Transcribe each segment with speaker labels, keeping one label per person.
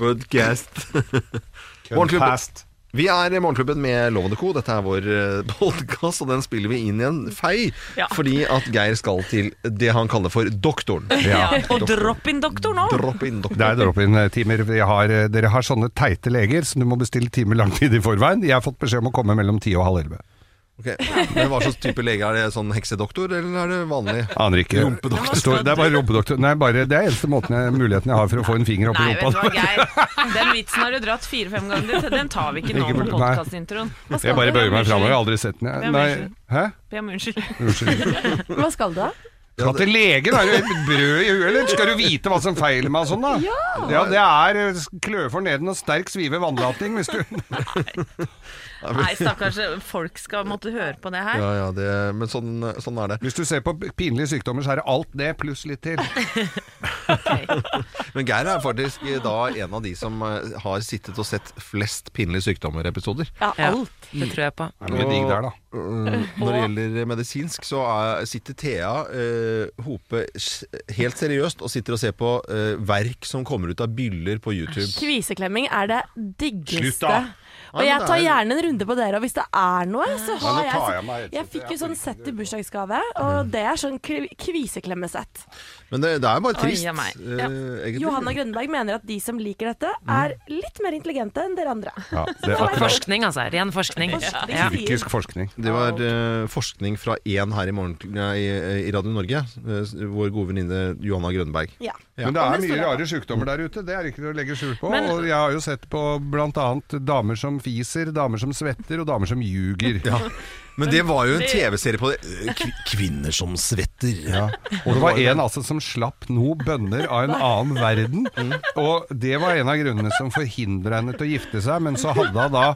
Speaker 1: Podcast. Morgenklubben. Vi er Morgenklubben med Lovende Co. Dette er vår podkast, og den spiller vi inn i en fei.
Speaker 2: Ja.
Speaker 1: Fordi at Geir skal til det han kaller for doktoren.
Speaker 2: Ja. Og drop-in-doktor nå.
Speaker 1: Dropp inn
Speaker 3: Det er drop-in-timer. Dere har sånne teite leger som du må bestille timer lang tid i forveien. Jeg har fått beskjed om å komme mellom ti og halv elleve.
Speaker 1: Ok. Men Hva slags type lege? Er det sånn heksedoktor, eller er det vanlig?
Speaker 3: Aner ikke.
Speaker 1: Rumpedoktor.
Speaker 3: Det står- Det er bare rumpedoktor. Nei, bare, det er eneste måten jeg, muligheten jeg har for å få en finger opp
Speaker 2: Nei,
Speaker 3: i
Speaker 2: vet du hva,
Speaker 3: rumpa.
Speaker 2: Geir. Den vitsen har du dratt fire-fem ganger. Den tar vi ikke nå
Speaker 3: Ikke
Speaker 2: på podkastintroen.
Speaker 3: Jeg bare bøyer meg framover. Jeg har aldri sett den. Jeg. Nei, hæ?
Speaker 2: Be om unnskyld.
Speaker 3: Unnskyld.
Speaker 4: Hva skal du da?
Speaker 3: Skal til legen, er det et brød i huet, eller skal du vite hva som feiler meg og sånn, da? Ja. det er eh, kløe for neden og sterk svive vannlating hvis du
Speaker 2: Nei, stakkars folk skal måtte høre på det her.
Speaker 1: Ja, ja, det, men sånn, sånn er det.
Speaker 3: Hvis du ser på pinlige sykdommer, så er det alt det pluss litt til.
Speaker 1: Men Geir er faktisk da en av de som eh, har sittet og sett flest pinlige sykdommer-episoder.
Speaker 4: Ja,
Speaker 2: Ja,
Speaker 4: alt.
Speaker 2: det tror jeg på.
Speaker 3: Det er mye digg der, da.
Speaker 1: Uh, Når det gjelder medisinsk, så er, sitter Thea uh, Hope helt seriøst og sitter og ser på uh, verk som kommer ut av byller på YouTube.
Speaker 4: Kviseklemming er det diggeste.
Speaker 3: Slutt da.
Speaker 4: Og jeg tar
Speaker 1: er-
Speaker 4: gjerne en runde på dere, og hvis det er noe, så har jeg så-
Speaker 3: jeg
Speaker 4: fikk jo sånn sett i bursdagsgave, og det er sånn kviseklemmesett.
Speaker 1: Men det, det er bare trist.
Speaker 2: ja,
Speaker 1: uh,
Speaker 2: Ja.
Speaker 1: egentlig.
Speaker 4: Johanna Grønneberg mener at de som liker dette, er litt mer intelligente enn dere andre.
Speaker 3: Ja, det er
Speaker 2: Forskning, altså. Ren forskning.
Speaker 4: Forskning.
Speaker 2: Ja.
Speaker 3: tyrkisk forskning.
Speaker 1: Det var uh, forskning fra én her i, morgen, i, i Radio Norge. uh, vår gode venninne Johanna Grønneberg.
Speaker 4: Ja.
Speaker 3: Men det er mye rare sykdommer der ute, det er ikke til å legge skjul på.
Speaker 2: Men-
Speaker 3: og jeg har jo sett på bl.a. damer som fiser, damer som svetter og damer som ljuger.
Speaker 1: Ja. Men det var jo en TV-serie på det. uh, Kvinner som svetter.
Speaker 3: Ja. Og det var en altså som slapp noe bønner av en annen verden. Og det var en av grunnene som forhindra henne til å gifte seg. Men så hadde hun da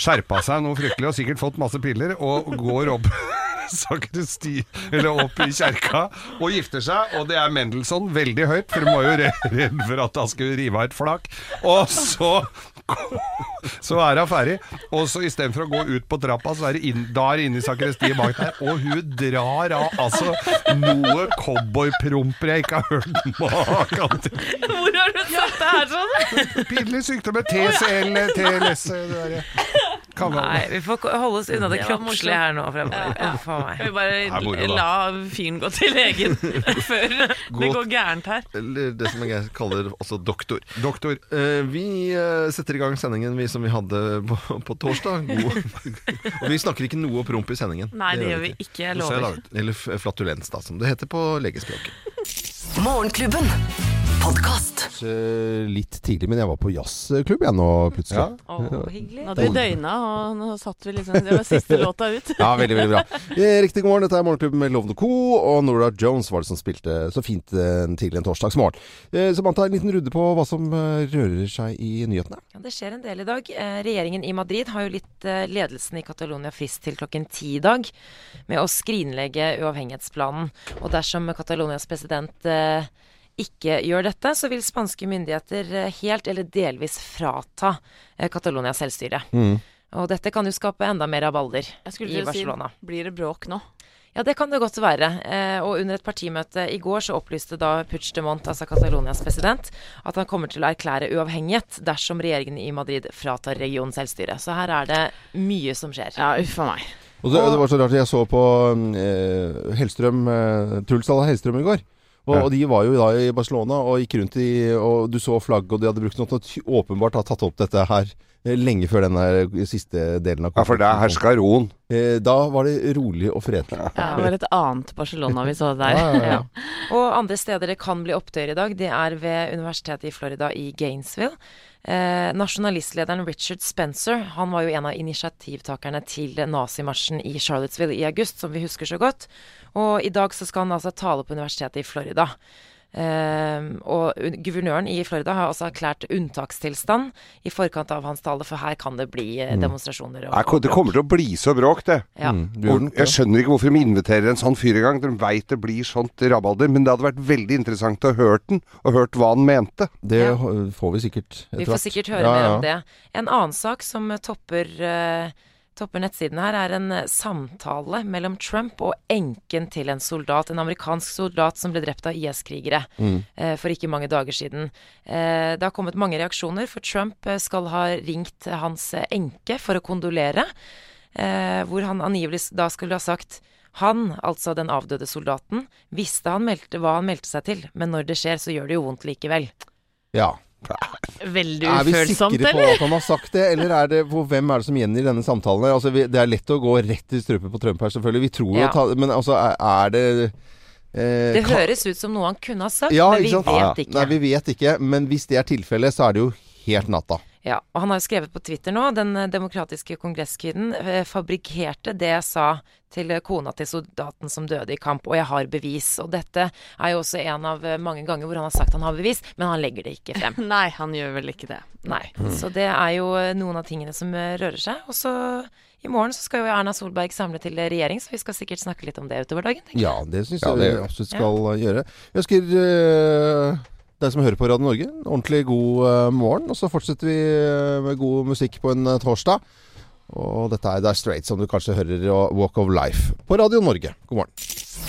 Speaker 3: skjerpa seg noe fryktelig og sikkert fått masse piller, og går opp sakristi, eller opp i kjerka og gifter seg. Og det er Mendelssohn veldig høyt, for hun var jo re- redd for at han skulle rive av et flak. Og så så er hun ferdig. Og så istedenfor å gå ut på trappa, så er det inn, da er det inne i sakristiet bak der. Og hun drar av altså noe cowboypromper jeg ikke har hørt maken til.
Speaker 2: Hvor har du sett det her sånn?
Speaker 3: Pinlig sykdom med TCL, TLS det der. Kan man-
Speaker 5: Nei, vi får holde oss unna det kroppslige her nå fremover. Ja, a meg.
Speaker 2: Vi bare la fyren gå til legen før det går gærent her?
Speaker 1: Eller det som jeg kaller også doktor.
Speaker 3: Doktor.
Speaker 1: Eh, vi eh, setter i gang sendingen vi, som vi hadde på, på torsdag. God. Og vi snakker ikke noe promp i sendingen.
Speaker 2: Nei, det gjør vi ikke. Jeg lover.
Speaker 1: Eller flatulens, da, som det heter på legespråket.
Speaker 6: Morgenklubben. Podkast.
Speaker 1: Eh, Litt tidlig, men jeg var på jazzklubb jeg nå plutselig.
Speaker 3: Ja.
Speaker 5: Oh, hyggelig.
Speaker 4: Nå hadde vi døgna, og nå satt vi liksom Det var siste låta ut.
Speaker 1: Ja, veldig, veldig bra. Eh, Riktig god morgen, dette er Morgenklubben med Lovende Co. Og Nora Jones var det som spilte så fint en tidlig en torsdagsmorgen. Eh, Samantha, en liten runde på hva som eh, rører seg i nyhetene.
Speaker 5: Ja, det skjer en del i dag. Eh, regjeringen i Madrid har jo litt eh, ledelsen i Catalonia frist til klokken ti i dag med å skrinlegge uavhengighetsplanen. Og dersom Catalonias president eh, ikke gjør dette, så vil spanske myndigheter eh, helt eller delvis frata eh, Catalonia selvstyre. Og dette kan jo skape enda mer rabalder i
Speaker 2: Barcelona. si,
Speaker 5: Barcelona.
Speaker 2: blir det bråk nå?
Speaker 5: Ja, det kan det godt være. Eh, og under et partimøte i går så opplyste da Puigdemont, altså Catalonias president, at han kommer til å erklære uavhengighet dersom regjeringen i Madrid fratar regionen selvstyre. Så her er det mye som skjer.
Speaker 2: Ja, uff a meg.
Speaker 1: Og det, det var så rart, jeg så på eh, Hellstrøm, eh, Truls Dalla Hellstrøm i går. Og,
Speaker 3: Ja.
Speaker 1: og de var jo da i Barcelona og gikk rundt i Og du så flagget, og de hadde brukt noe ty- åpenbart har tatt opp dette her eh, lenge før den siste delen av
Speaker 3: Ja, for der herska roen.
Speaker 1: Eh, Da var det rolig og fredelig.
Speaker 2: Ja, det var et annet Barcelona vi så der.
Speaker 1: Ja, ja, ja.
Speaker 5: Og andre steder det kan bli opptøyer i dag, det er ved universitetet i Florida i Gainesville. Eh, nasjonalistlederen Richard Spencer han var jo en av initiativtakerne til nazimarsjen i Charlottesville i august, som vi husker så godt. Og i dag så skal han altså tale på universitetet i Florida. Uh, og guvernøren i Florida har også erklært unntakstilstand i forkant av hans tale, for her kan det bli eh, demonstrasjoner. og-
Speaker 3: og Det kommer til å bli så bråk, det.
Speaker 5: Ja.
Speaker 1: Mm,
Speaker 3: Og jeg skjønner ikke hvorfor de inviterer en sånn fyr i gang. De veit det blir sånt rabalder. Men det hadde vært veldig interessant å hørt den, og hørt hva han mente.
Speaker 1: Det
Speaker 5: Ja.
Speaker 1: får vi sikkert
Speaker 5: Vi får sikkert høre
Speaker 1: Ja,
Speaker 5: mer om det. En annen sak som topper eh, topper nettsiden her, er en eh, samtale mellom Trump og enken til en soldat. En amerikansk soldat som ble drept av IS-krigere eh, for ikke mange dager siden. Eh, det har kommet mange reaksjoner, for Trump skal ha ringt hans enke for å kondolere. Eh, hvor han angivelig da skulle ha sagt han, altså den avdøde soldaten, visste han meldte hva han meldte seg til, men når det skjer, så gjør det jo vondt likevel.
Speaker 1: Ja.
Speaker 2: Veldig
Speaker 1: Er vi sikre på at han har sagt det, eller er det hvor, hvem er det som gjengir denne samtalen? Altså, vi, det er lett å gå rett i strupen på Trump her, selvfølgelig. Vi tror jo
Speaker 5: Ja.
Speaker 1: Men altså, er, er det eh,
Speaker 5: Det høres ut som noe han kunne ha sagt,
Speaker 1: ja,
Speaker 5: men vi vet
Speaker 1: Ja.
Speaker 5: ikke.
Speaker 1: Nei, vi vet ikke. Men hvis det er tilfellet, så er det jo helt natta.
Speaker 5: Ja, og han har jo skrevet på Twitter nå, den eh, demokratiske kongresskvinnen eh, fabrikkerte det jeg sa til eh, kona til soldaten som døde i kamp, og jeg har bevis. Og dette er jo også en av mange ganger hvor han har sagt han har bevis, men han legger det ikke frem.
Speaker 2: Nei, han gjør vel ikke det.
Speaker 5: Nei. Så det er jo noen av tingene som rører seg. Og så i morgen så skal jo Erna Solberg samle til regjering, så vi skal sikkert snakke litt om det utover dagen.
Speaker 1: Ja, det syns
Speaker 3: Ja,
Speaker 1: jeg
Speaker 3: det
Speaker 1: vi absolutt skal ja. gjøre. Jeg ønsker uh, deg som hører på Radio Norge, ordentlig god uh, morgen. Og så fortsetter vi uh, med god musikk på en uh, torsdag. Og dette er The Straight, som du kanskje hører, og Walk of Life på Radio Norge. God morgen.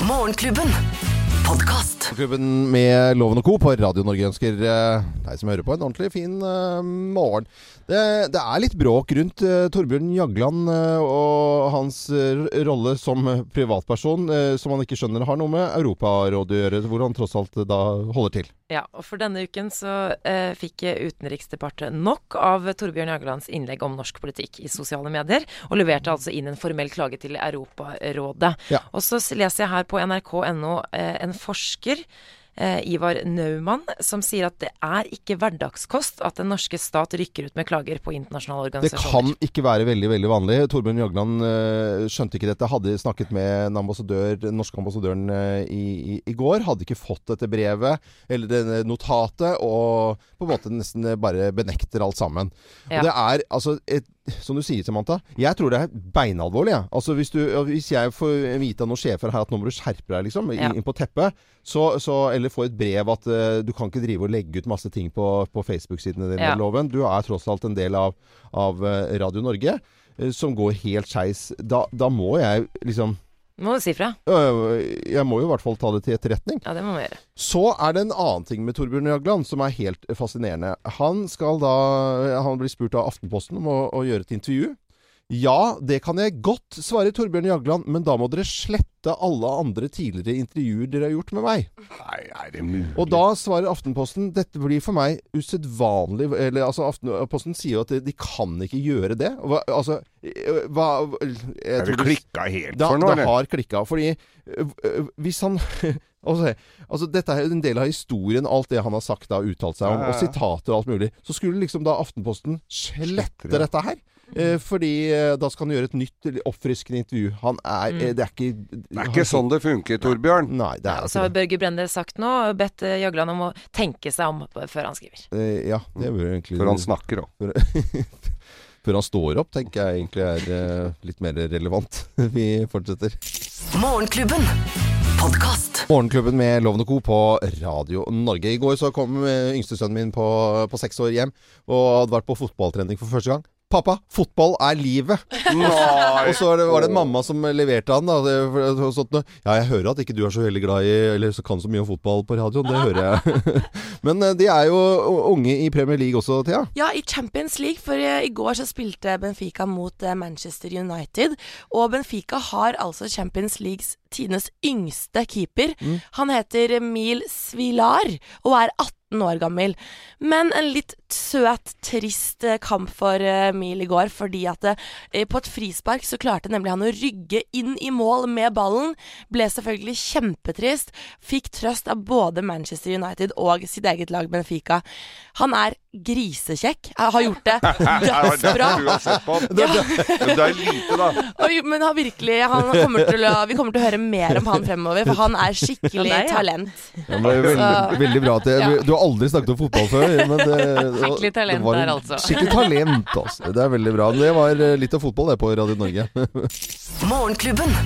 Speaker 6: Morgenklubben. Podkast.
Speaker 1: Klubben med Loven og Co. på Radio Norge ønsker uh, deg som hører på, en ordentlig fin uh, morgen. Det, det er litt bråk rundt uh, Torbjørn Jagland uh, og hans uh, rolle som privatperson, uh, som han ikke skjønner har noe med Europarådet å gjøre, hvor han tross alt uh, da holder til.
Speaker 5: Ja, og for denne uken så eh, fikk Utenriksdepartementet nok av Torbjørn Jaglands innlegg om norsk politikk i sosiale medier, og leverte altså inn en formell klage til Europarådet.
Speaker 1: Ja.
Speaker 5: Og så leser jeg her på nrk.no eh, en forsker eh, Ivar Naumann, som sier at det er ikke hverdagskost at den norske stat rykker ut med klager på internasjonale organisasjoner.
Speaker 1: Det kan ikke være veldig veldig vanlig. Torbjørn Jagland uh, skjønte ikke dette. Hadde snakket med den, ambassadør, den norske ambassadøren uh, i, i, i går. Hadde ikke fått dette brevet eller denne notatet, og på en måte nesten eh, bare benekter alt sammen.
Speaker 5: Ja.
Speaker 1: Og det er altså et, Som du sier, Samantha. Jeg tror det er beinalvorlig. Ja. Altså, hvis, du, hvis jeg får vite av noen sjefer her at nå må du skjerpe deg, liksom,
Speaker 5: Ja.
Speaker 1: inn på teppet, så, så, eller få et brev at uh, du kan ikke drive og legge ut masse ting på, på Facebook-sidene dine,
Speaker 5: Ja.
Speaker 1: loven. Du er tross alt en del av, av eh, Radio Norge, uh, som går helt skeis. Da, da må jeg liksom
Speaker 5: Må du si fra.
Speaker 1: Jeg må jo i hvert fall ta det til etterretning.
Speaker 5: Ja, det må vi gjøre.
Speaker 1: Så er det en annen ting med Torbjørn Jagland som er helt fascinerende. Han skal da Han blir spurt av Aftenposten om å, å gjøre et intervju. Ja, det kan jeg godt, svarer Torbjørn Jagland, men da må dere slette alle andre tidligere intervjuer dere har gjort med meg.
Speaker 3: Nei, er det mulig?
Speaker 1: Og da svarer Aftenposten dette blir for meg usedvanlig Eller altså Aftenposten sier jo at de, kan ikke gjøre det. Hva, altså øh, hva
Speaker 3: Er det klikka helt
Speaker 1: da,
Speaker 3: for nå,
Speaker 1: det har klikka. Fordi øh, hvis han altså, altså, Dette er en del av historien, alt det han har sagt da, uttalt seg om,
Speaker 3: Ja, ja,
Speaker 1: og sitater og alt mulig. Så skulle liksom da Aftenposten slette dette her. Eh, fordi eh, da skal han gjøre et nytt oppfriskende intervju. Han er
Speaker 5: Mm.
Speaker 1: eh, Det er ikke
Speaker 3: Det er ikke sånn det funker, Torbjørn.
Speaker 1: Nei, det er
Speaker 5: Og så
Speaker 1: ikke
Speaker 5: har
Speaker 1: det.
Speaker 5: Børge Brende sagt nå, bedt eh, Jagland om å tenke seg om før han skriver.
Speaker 1: Eh, ja, det burde egentlig
Speaker 3: Før han snakker òg.
Speaker 1: Før han står opp, tenker jeg egentlig er eh, litt mer relevant. Vi fortsetter.
Speaker 6: Morgenklubben. Podkast.
Speaker 1: Morgenklubben med Lovende Co. på Radio Norge. I går så kom eh, yngstesønnen min på, på seks år hjem og hadde vært på fotballtrening for første gang. Pappa, fotball er livet! Og så var det, var det en mamma som leverte han. Da. Det, sånt, ja, jeg hører at ikke du er så veldig glad i Eller så kan så mye om fotball på radioen. Det hører jeg. Men eh, de er jo unge i Premier League også, Thea.
Speaker 4: Ja, i Champions League, for eh, i går så spilte Benfica mot eh, Manchester United. Og Benfica har altså Champions Leagues tidenes yngste keeper. Han heter Mil Svilar og er 18 år gammel. Men en litt søt, trist eh, kamp for eh, Emil i går, fordi at eh, på et frispark så klarte nemlig han å rygge inn i mål med ballen. Ble selvfølgelig kjempetrist. Fikk trøst av både Manchester United og sitt eget lag Benfica. Han er grisekjekk. Jeg har gjort det dødsbra.
Speaker 3: Du har sett på. Men det er lite, da.
Speaker 4: Men han virkelig han kommer til å, Vi kommer til å høre mer om han fremover, for han er skikkelig
Speaker 2: Ja, det er, ja.
Speaker 4: talent.
Speaker 1: Ja, men veldig, veldig bra at det, Du har aldri snakket om fotball før. Men det,
Speaker 2: Skikkelig talent
Speaker 1: det
Speaker 2: der, altså.
Speaker 1: Skikkelig talent, altså. Det er veldig bra. Det var eh, litt av fotball, det, på Radio Norge.
Speaker 6: Morgenklubben.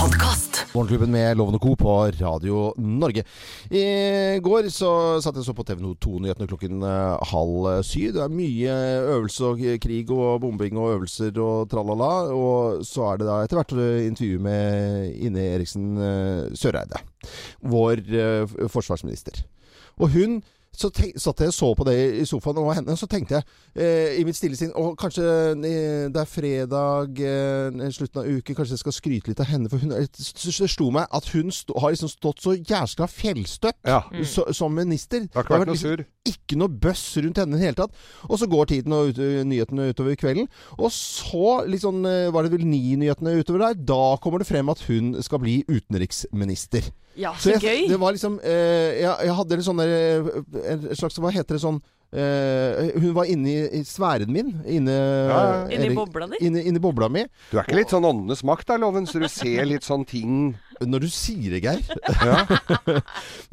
Speaker 6: Podkast.
Speaker 1: Morgenklubben med Loven og Co. på Radio Norge. I går så satt jeg så på TV 2-nyhetene klokken eh, halv syv. Det er mye øvelse og krig og bombing og øvelser og tralala. Og så er det da etter hvert intervju med Ine Eriksen eh, Søreide. Vår eh, forsvarsminister. Og hun så tenk, satt jeg og så på det i sofaen, og henne, så tenkte jeg eh, i mitt stille sinn Og kanskje eh, det er fredag, eh, slutten av uke, kanskje jeg skal skryte litt av henne. For hun, det slo meg at hun stå, har liksom stått så jæskla fjellstøtt
Speaker 3: Ja.
Speaker 1: så, som minister.
Speaker 3: Det har ikke vært noe sur.
Speaker 1: ikke noe bøss rundt henne i det hele tatt. Og så går tiden og ut, nyhetene utover kvelden. Og så liksom, var det vel ni nyhetene utover der. Da kommer det frem at hun skal bli utenriksminister.
Speaker 2: Ja,
Speaker 1: Så
Speaker 2: så
Speaker 1: jeg,
Speaker 2: gøy.
Speaker 1: det var liksom eh, jeg, jeg hadde en sånn der, eh, en slags Hva heter det sånn Uh, Hun var inni i sfæren min. Inne,
Speaker 3: Ja, ja.
Speaker 2: Inni bobla di.
Speaker 1: Inni, inni bobla mi.
Speaker 3: Du er ikke litt sånn åndenes makt da, Loven, så du ser litt sånn ting
Speaker 1: Når du sier det, Geir.
Speaker 3: Ja.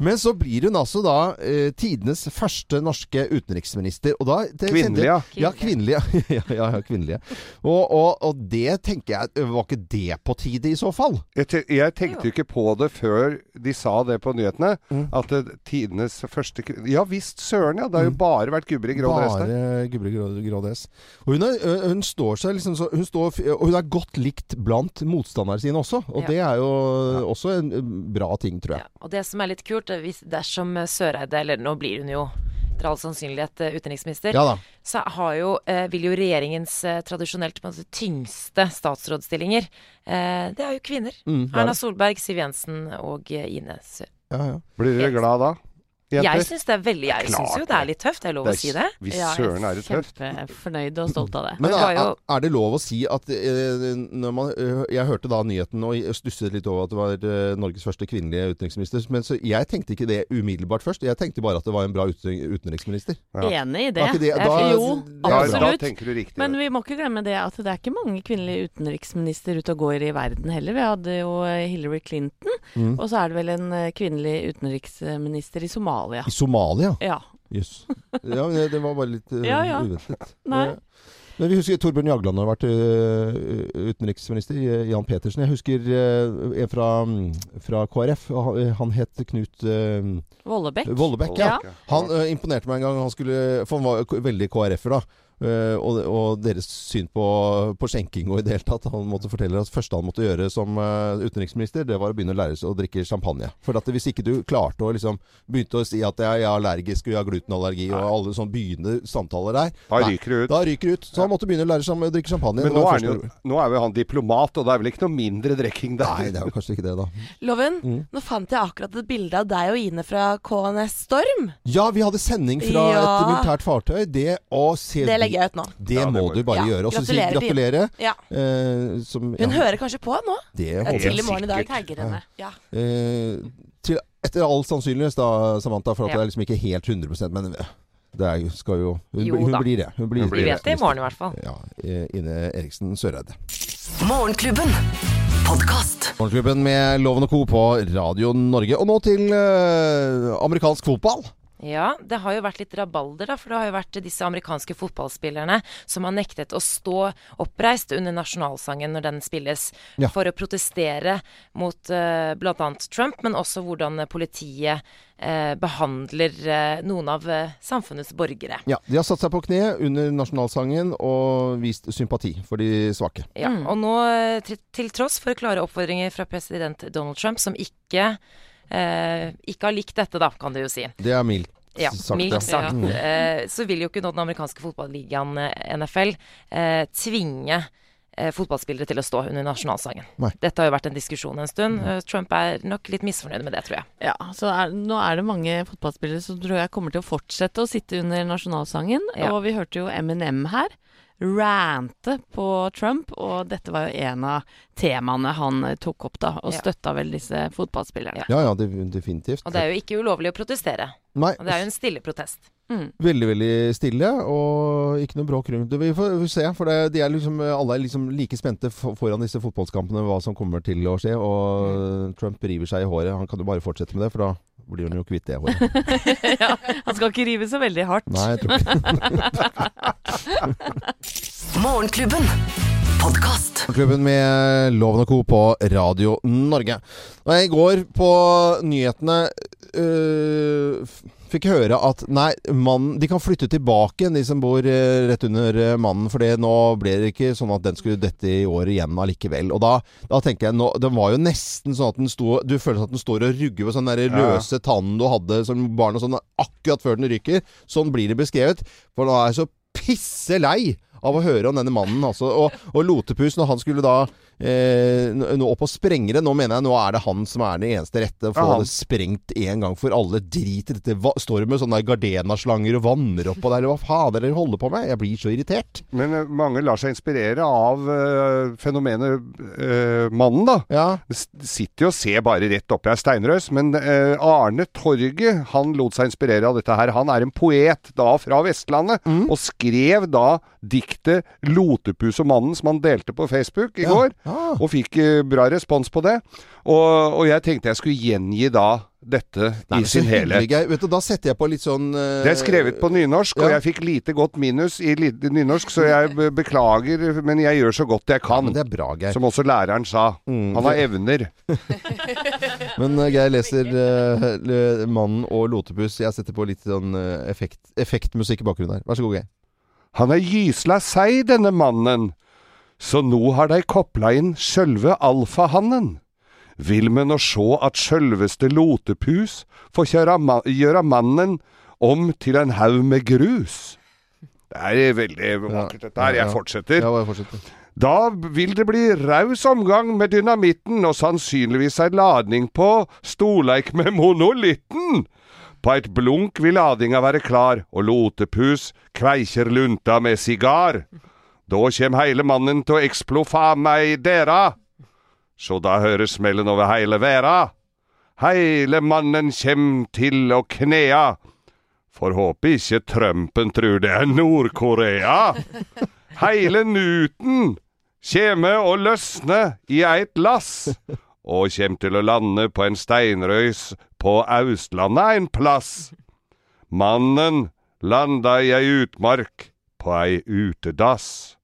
Speaker 1: Men så blir hun altså da eh, tidenes første norske utenriksminister. Og da, det,
Speaker 3: Kvinnelig, ja.
Speaker 1: Ja, kvinnelige. ja, ja, ja, kvinnelige. Og, og, og det tenker jeg Var ikke det på tide, i så fall?
Speaker 3: Jeg, te jeg tenkte jo ikke på det før de sa det på nyhetene.
Speaker 1: Mm.
Speaker 3: At det, tidenes første Ja visst, søren ja. Det har jo bare vært gubber i grå dress der.
Speaker 1: Bare gubber i grå, grå dress. Og hun, er, hun står seg liksom så hun står, Og hun er godt likt blant motstanderne sine også. Og
Speaker 5: Ja.
Speaker 1: det er jo også en bra ting, tror jeg.
Speaker 5: Ja, og det som er litt kult, er hvis dersom eh, Søreide, eller nå blir hun jo etter all sannsynlighet eh, utenriksminister,
Speaker 1: Ja
Speaker 5: så har jo, eh, vil jo regjeringens eh, tradisjonelt måte, tyngste statsrådsstillinger eh, Det er jo kvinner.
Speaker 1: Mm, er
Speaker 5: Erna. Solberg, Siv Jensen og eh, Ine Sø.
Speaker 1: Ja, ja.
Speaker 3: Blir dere glad da?
Speaker 5: Jeg
Speaker 3: Jenter?
Speaker 5: syns det er veldig Jeg syns jo det er litt tøft, det er lov
Speaker 3: Det
Speaker 5: å
Speaker 3: er
Speaker 5: si det.
Speaker 3: Hvis
Speaker 2: Ja, jeg
Speaker 3: søren er det tøft.
Speaker 2: Kjempefornøyd og stolt av det.
Speaker 1: Men er,
Speaker 5: jo-
Speaker 1: er det lov å si at eh, når man, eh, Jeg hørte da nyheten og stusset litt over at det var eh, Norges første kvinnelige utenriksminister. Men så jeg tenkte ikke det umiddelbart først. Jeg tenkte bare at det var en bra utenriksminister.
Speaker 3: Ja.
Speaker 2: Enig i det.
Speaker 1: Det-
Speaker 2: Jeg-
Speaker 1: da-
Speaker 2: jo,
Speaker 3: Da,
Speaker 2: absolutt.
Speaker 3: da du riktig.
Speaker 2: Men vi må ikke glemme det at det er ikke mange kvinnelige utenriksminister ute og går i verden heller. Vi hadde jo Hillary Clinton,
Speaker 1: Mm.
Speaker 2: og så er det vel en kvinnelig utenriksminister i Somalia.
Speaker 1: I Somalia?
Speaker 2: Ja.
Speaker 1: Jøss. Ja, det, det var bare litt uh,
Speaker 2: Ja, ja.
Speaker 1: uventet.
Speaker 2: Nei.
Speaker 1: Men vi husker Torbjørn Jagland har vært eh, utenriksminister. eh, Jan Petersen. Jeg husker en fra, mm, fra KrF. Han, het Knut
Speaker 2: Vollebekk.
Speaker 1: Vollebekk. Ja.
Speaker 3: Ja.
Speaker 1: Han imponerte meg en gang. Han skulle, for han var veldig KrF-er, da. Eh, og, og deres syn på, på skjenking og i det hele tatt. Han måtte fortelle at det første han måtte gjøre som eh, utenriksminister, det var å begynne å lære seg å drikke champagne. For at hvis ikke du klarte å liksom Begynte å si at jeg, jeg er allergisk og jeg har glutenallergi og alle sånne begynne samtaler der,
Speaker 3: Da ryker du ut.
Speaker 1: da ryker ut. Så han måtte begynne å lære seg å drikke champagne.
Speaker 3: Men nå er, jo, nå er jo han diplomat, og det er vel ikke noe mindre drikking der?
Speaker 1: Nei, det er jo kanskje ikke det, da.
Speaker 4: Loven,
Speaker 1: Mm.
Speaker 4: nå fant jeg akkurat et bilde av deg og Ine fra KNS Storm.
Speaker 1: Ja, vi hadde sending fra
Speaker 4: Ja.
Speaker 1: et militært fartøy. Det å se
Speaker 4: Det legger jeg ut nå.
Speaker 1: Det
Speaker 3: Ja,
Speaker 1: må
Speaker 3: det
Speaker 1: du bare
Speaker 4: Ja,
Speaker 1: gjøre. Og så sier
Speaker 4: gratulerer
Speaker 1: gratulerer.
Speaker 4: Ja.
Speaker 1: Eh, som,
Speaker 4: Hun hører kanskje på nå.
Speaker 1: Det
Speaker 4: er
Speaker 1: håper jeg.
Speaker 4: tidlig morgen i dag. Tagger henne. Ja.
Speaker 1: Eh, til, etter all sannsynlighet, da, Samantha, for at
Speaker 5: Ja.
Speaker 1: det er liksom ikke helt 100% men eh, det er, skal jo Hun,
Speaker 5: Jo
Speaker 1: hun blir det. Hun blir
Speaker 3: Hun
Speaker 5: Vi
Speaker 3: blir
Speaker 5: vet det i morgen i hvert fall.
Speaker 1: Ja, eh, Ine Eriksen Søreide.
Speaker 6: Morgenklubben. Podcast.
Speaker 1: Morgenklubben med Loven og Co. på Radio Norge. Og nå til eh, amerikansk fotball.
Speaker 5: Ja, det har jo vært litt rabalder, da. For det har jo vært disse amerikanske fotballspillerne som har nektet å stå oppreist under nasjonalsangen når den spilles,
Speaker 1: Ja.
Speaker 5: for å protestere mot uh, bl.a. Trump, men også hvordan politiet uh, behandler uh, noen av uh, samfunnets borgere.
Speaker 1: Ja, De har satt seg på kne under nasjonalsangen og vist sympati for de svake.
Speaker 5: Ja,
Speaker 2: Mm.
Speaker 5: og nå, eh, til, tross for klare oppfordringer fra president Donald Trump, som ikke, eh, ikke har likt dette, da, kan du jo si.
Speaker 1: Det er mildt
Speaker 5: Ja,
Speaker 1: sagt.
Speaker 5: mildt sagt.
Speaker 1: Mm.
Speaker 5: Eh, så vil jo ikke nå den amerikanske fotballigaen eh, NFL eh, tvinge eh, fotballspillere til å stå under nasjonalsangen.
Speaker 1: Nei.
Speaker 5: Dette har jo vært en diskusjon en stund. Nei. Trump er nok litt misfornøyd med det, tror jeg.
Speaker 2: Ja, så er, nå er det mange fotballspillere som tror jeg kommer til å fortsette å sitte under nasjonalsangen.
Speaker 5: Ja.
Speaker 2: Og vi hørte jo Eminem her rante på Trump, og dette var jo en av temaene han eh, tok opp da, og støtta vel disse fotballspillerne.
Speaker 1: Ja, ja, det- definitivt.
Speaker 5: Og det er jo ikke ulovlig å protestere.
Speaker 1: Nei,
Speaker 5: Og det er jo en stille protest.
Speaker 2: Mm.
Speaker 1: veldig, veldig stille, og ikke noe bråk rundt det. Vi får, vi får se, for det, de er liksom, alle er liksom like spente foran disse fotballskampene hva som kommer til å skje. Og Trump river seg i håret. Han kan jo bare fortsette med det, for da blir han jo kvitt det håret.
Speaker 2: ja, han skal ikke rive så veldig hardt.
Speaker 1: Nei, jeg tror ikke
Speaker 6: Morgenklubben. Podcast.
Speaker 1: Klubben med Loven og Co. på Radio Norge. Og jeg I går på nyhetene øh, fikk høre at nei, mannen De kan flytte tilbake, de som bor øh, rett under øh, mannen. For nå ble det ikke sånn at den skulle dette i året igjen allikevel. Og da, da tenker jeg nå, Den var jo nesten sånn at den sto Du føler at den står og rugger på sånn der løse tannen du hadde som barn og sånn akkurat før den ryker. Sånn blir det beskrevet. For nå er jeg så pisse lei av å høre om denne mannen. Altså. Og, og Lotepus, når han skulle da eh, nå opp og sprenge det Nå mener jeg nå er det han som er den eneste rette. Få det sprengt en gang for alle. Drit i dette. Står med sånne Gardena-slanger og vanner oppå der? Hva faen er det dere holder på med? Jeg blir så irritert.
Speaker 3: Men eh, mange lar seg inspirere av øh, fenomenet øh, mannen, da.
Speaker 1: Ja.
Speaker 3: Sitter jo og ser bare rett opp Jeg er steinrøys, men øh, Arne Torget han lot seg inspirere av dette her. Han er en poet da fra Vestlandet, og skrev da diktet 'Lotepus og mannen' som han delte på Facebook i
Speaker 1: Ja.
Speaker 3: går,
Speaker 1: Ah.
Speaker 3: og fikk eh, bra respons på det. Og, og jeg tenkte jeg skulle gjengi da dette
Speaker 1: Nei,
Speaker 3: i sin
Speaker 1: hyggelig,
Speaker 3: helhet.
Speaker 1: Vet du, da setter jeg på litt sånn uh,
Speaker 3: Det er skrevet på nynorsk, og jeg fikk lite godt minus i lite nynorsk, så jeg beklager, men jeg gjør så godt jeg kan.
Speaker 1: Men det er bra, Geir.
Speaker 3: Som også læreren sa.
Speaker 1: Mm.
Speaker 3: Han har evner.
Speaker 1: Men uh, Geir leser uh, 'Mannen og Lotepus'. Jeg setter på litt sånn effekt, effektmusikk i bakgrunnen her. Vær så god, Geir.
Speaker 3: Han er gysla seig, denne mannen, så nå har de kopla inn sjølve alfahannen. Vil me nå sjå at sjølveste Lotepus får ma gjøre mannen om til en haug med grus. Det er veldig vakkert, dette her. Jeg fortsetter.
Speaker 1: Ja, jeg fortsetter.
Speaker 3: Da vil det bli raus omgang med dynamitten og sannsynligvis ei ladning på storleik med monolitten. På et blunk vil ladinga være klar, og Lotepus kveikjer lunta med sigar. Da kjem heile mannen til å eksplo faen meg dera. Så da høres smellen over heile verda. Heile mannen kjem til å knea. For håpe ikke Trumpen trur det er Nord-Korea. Heile nuten kjeme å løsne i eit lass, og kjem til å lande på en steinrøys på Austlandet en plass. Mannen landa i ei utmark på ei utedass.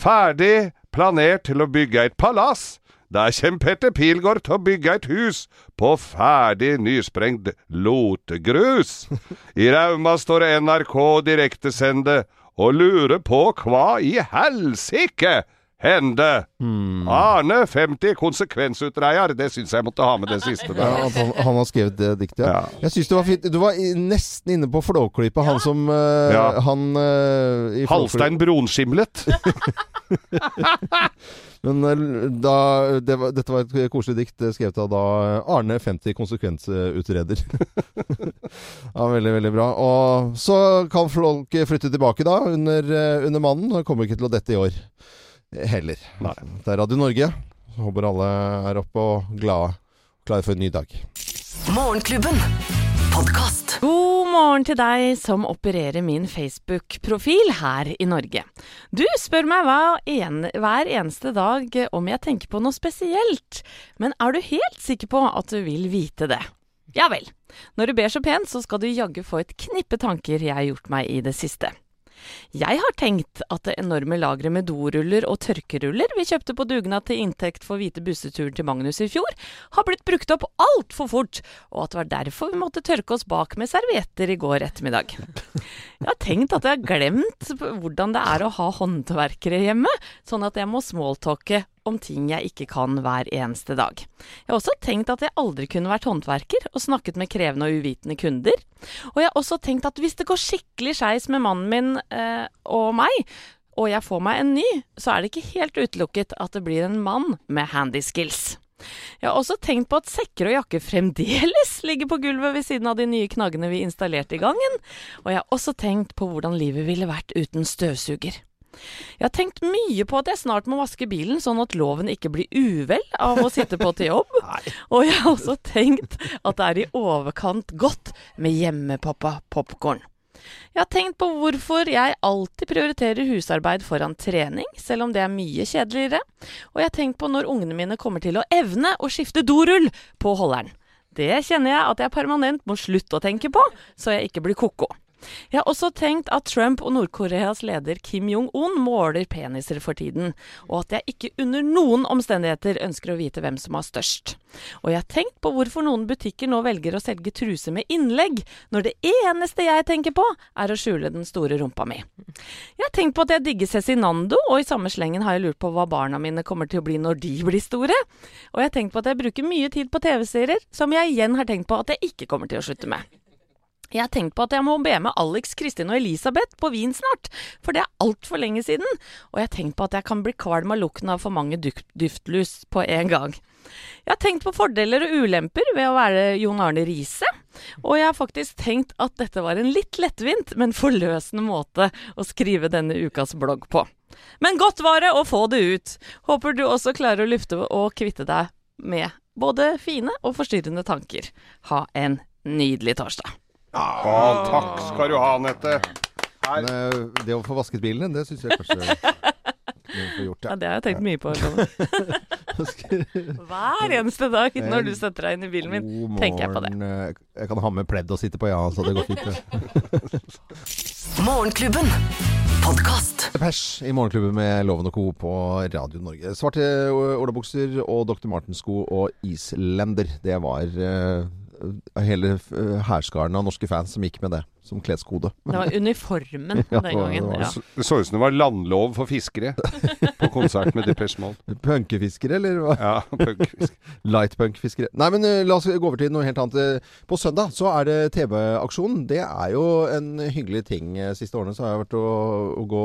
Speaker 3: Ferdig planert til å bygge et palass. Der kjem Petter Pilgaard til å bygge et hus på ferdig nysprengt lotegrus. I Rauma står NRK direktesende og lurer på hva i helsike hende. Arne 50 konsekvensutreier. Det syns jeg måtte ha med det siste der.
Speaker 1: Ja, han, han har skrevet det diktet. Ja.
Speaker 3: Ja.
Speaker 1: Jeg syns det var fint. Du var nesten inne på Flåklypa, han som uh,
Speaker 3: Ja.
Speaker 1: Han uh, i
Speaker 3: Halstein Bronskimlet.
Speaker 1: Men eh, da, det var, dette var et koselig dikt skrevet av da Arne 50 konsekvensutreder. ja, veldig, veldig bra. Og så kan folk flytte tilbake da, under, under mannen. Kommer ikke til å dette i år heller.
Speaker 3: Nei.
Speaker 1: Det er Radio Norge. Håper alle er oppe og glade. Klare for en ny dag.
Speaker 6: Morgenklubben. Podcast.
Speaker 2: God morgen til deg som opererer min Facebook-profil her i Norge. Du spør meg hva en, hver eneste dag om jeg tenker på noe spesielt, men er du helt sikker på at du vil vite det? Ja vel. Når du ber så pent, så skal du jaggu få et knippe tanker jeg har gjort meg i det siste. Jeg har tenkt at det enorme lageret med doruller og tørkeruller vi kjøpte på dugnad til inntekt for hvite busseturen til Magnus i fjor, har blitt brukt opp altfor fort, og at det var derfor vi måtte tørke oss bak med servietter i går ettermiddag. Jeg har tenkt at jeg har glemt hvordan det er å ha håndverkere hjemme, sånn at jeg må smalltalke om ting jeg ikke kan hver eneste dag. Jeg har også tenkt at jeg aldri kunne vært håndverker og snakket med krevende og uvitende kunder. Og jeg har også tenkt at hvis det går skikkelig skeis med mannen min eh, og meg, og jeg får meg en ny, så er det ikke helt utelukket at det blir en mann med handy skills. Jeg har også tenkt på at sekker og jakker fremdeles ligger på gulvet ved siden av de nye knaggene vi installerte i gangen, og jeg har også tenkt på hvordan livet ville vært uten støvsuger. Jeg har tenkt mye på at jeg snart må vaske bilen, sånn at loven ikke blir uvel av å sitte på til jobb. Og jeg har også tenkt at det er i overkant godt med hjemmepoppa popkorn. Jeg har tenkt på hvorfor jeg alltid prioriterer husarbeid foran trening, selv om det er mye kjedeligere. Og jeg har tenkt på når ungene mine kommer til å evne å skifte dorull på holderen. Det kjenner jeg at jeg permanent må slutte å tenke på, så jeg ikke blir ko-ko. Jeg har også tenkt at Trump og Nord-Koreas leder Kim Jong-un måler peniser for tiden, og at jeg ikke under noen omstendigheter ønsker å vite hvem som har størst. Og jeg har tenkt på hvorfor noen butikker nå velger å selge truser med innlegg, når det eneste jeg tenker på, er å skjule den store rumpa mi. Jeg har tenkt på at jeg digger Cezinando, og i samme slengen har jeg lurt på hva barna mine kommer til å bli når de blir store. Og jeg har tenkt på at jeg bruker mye tid på TV-serier, som jeg igjen har tenkt på at jeg ikke kommer til å slutte med. Jeg har tenkt på at jeg må be med Alex, Kristin og Elisabeth på Wien snart, for det er altfor lenge siden. Og jeg har tenkt på at jeg kan bli kvalm av lukten av for mange duft duftlus på en gang. Jeg har tenkt på fordeler og ulemper ved å være Jon Arne Riise. Og jeg har faktisk tenkt at dette var en litt lettvint, men forløsende måte å skrive denne ukas blogg på. Men godt var det å få det ut. Håper du også klarer å lufte og kvitte deg med både fine og forstyrrende tanker. Ha en nydelig torsdag.
Speaker 3: Å, takk skal du ha, Anette.
Speaker 1: Men, eh, det å få vasket bilen, det syns jeg kanskje vi får gjort,
Speaker 2: Ja, det har jeg tenkt mye på. Loven. Hver eneste dag når du setter deg inn i bilen min,
Speaker 1: God
Speaker 2: tenker jeg på det.
Speaker 1: eh, Jeg kan ha med pledd og sitte på, ja, så det går fint. det.
Speaker 6: Morgenklubben. Podkast.
Speaker 1: Depeche i Morgenklubben med Loven og Co. på Radio Norge. Svarte olabukser og Dr. Martens-sko og islender. Det var eh, hele eh, hærskaren av norske fans som gikk med det som kleskode.
Speaker 2: Det var uniformen
Speaker 1: Ja,
Speaker 2: den gangen.
Speaker 1: det var
Speaker 2: Ja.
Speaker 3: Det så ut som det var landlov for fiskere på konsert med Depeche Mode.
Speaker 1: Punkefiskere, eller hva?
Speaker 3: Ja, punkfiskere.
Speaker 1: Lightpunk-fiskere. Nei, men eh, la oss gå over til noe helt annet. Eh, På søndag så er det TV-aksjon. Det er jo en hyggelig ting. Eh, Siste årene så har jeg vært og, og gå,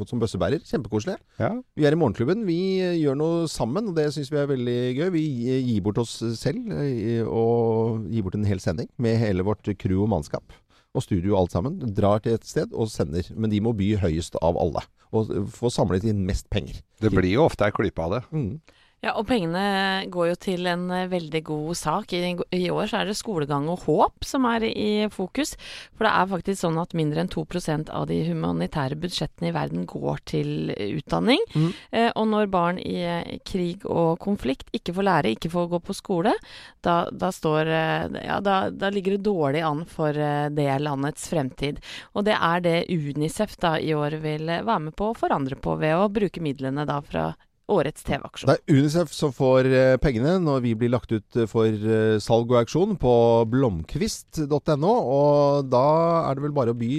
Speaker 1: gått som bøssebærer. Kjempekoselig.
Speaker 3: Ja.
Speaker 1: Vi er i Morgenklubben. Vi gjør noe sammen, og det syns vi er veldig gøy. Vi gir bort oss selv, og gir bort en hel sending med hele vårt crew og mannskap. Og studio alt sammen. Drar til et sted og sender. Men de må by høyest av alle. Og få samlet inn mest penger.
Speaker 3: Det blir jo ofte ei klype av det.
Speaker 1: Mm.
Speaker 2: Ja, og pengene går jo til en eh, veldig god sak. I, I år så er det skolegang og håp som er i fokus. For det er faktisk sånn at mindre enn 2% av de humanitære budsjettene i verden går til utdanning.
Speaker 1: Mm.
Speaker 2: Eh, og når barn i eh, krig og konflikt ikke får lære, ikke får gå på skole, da, da står eh, Ja, da, da ligger det dårlig an for eh, det landets fremtid. Og det er det Unicef da i år vil eh, være med på å forandre på ved å bruke midlene da fra årets TV-aksjon.
Speaker 1: Det er Unicef som får eh, pengene når vi blir lagt ut eh, for eh, salg og auksjon på blomkvist.no. Og da er det vel bare å by.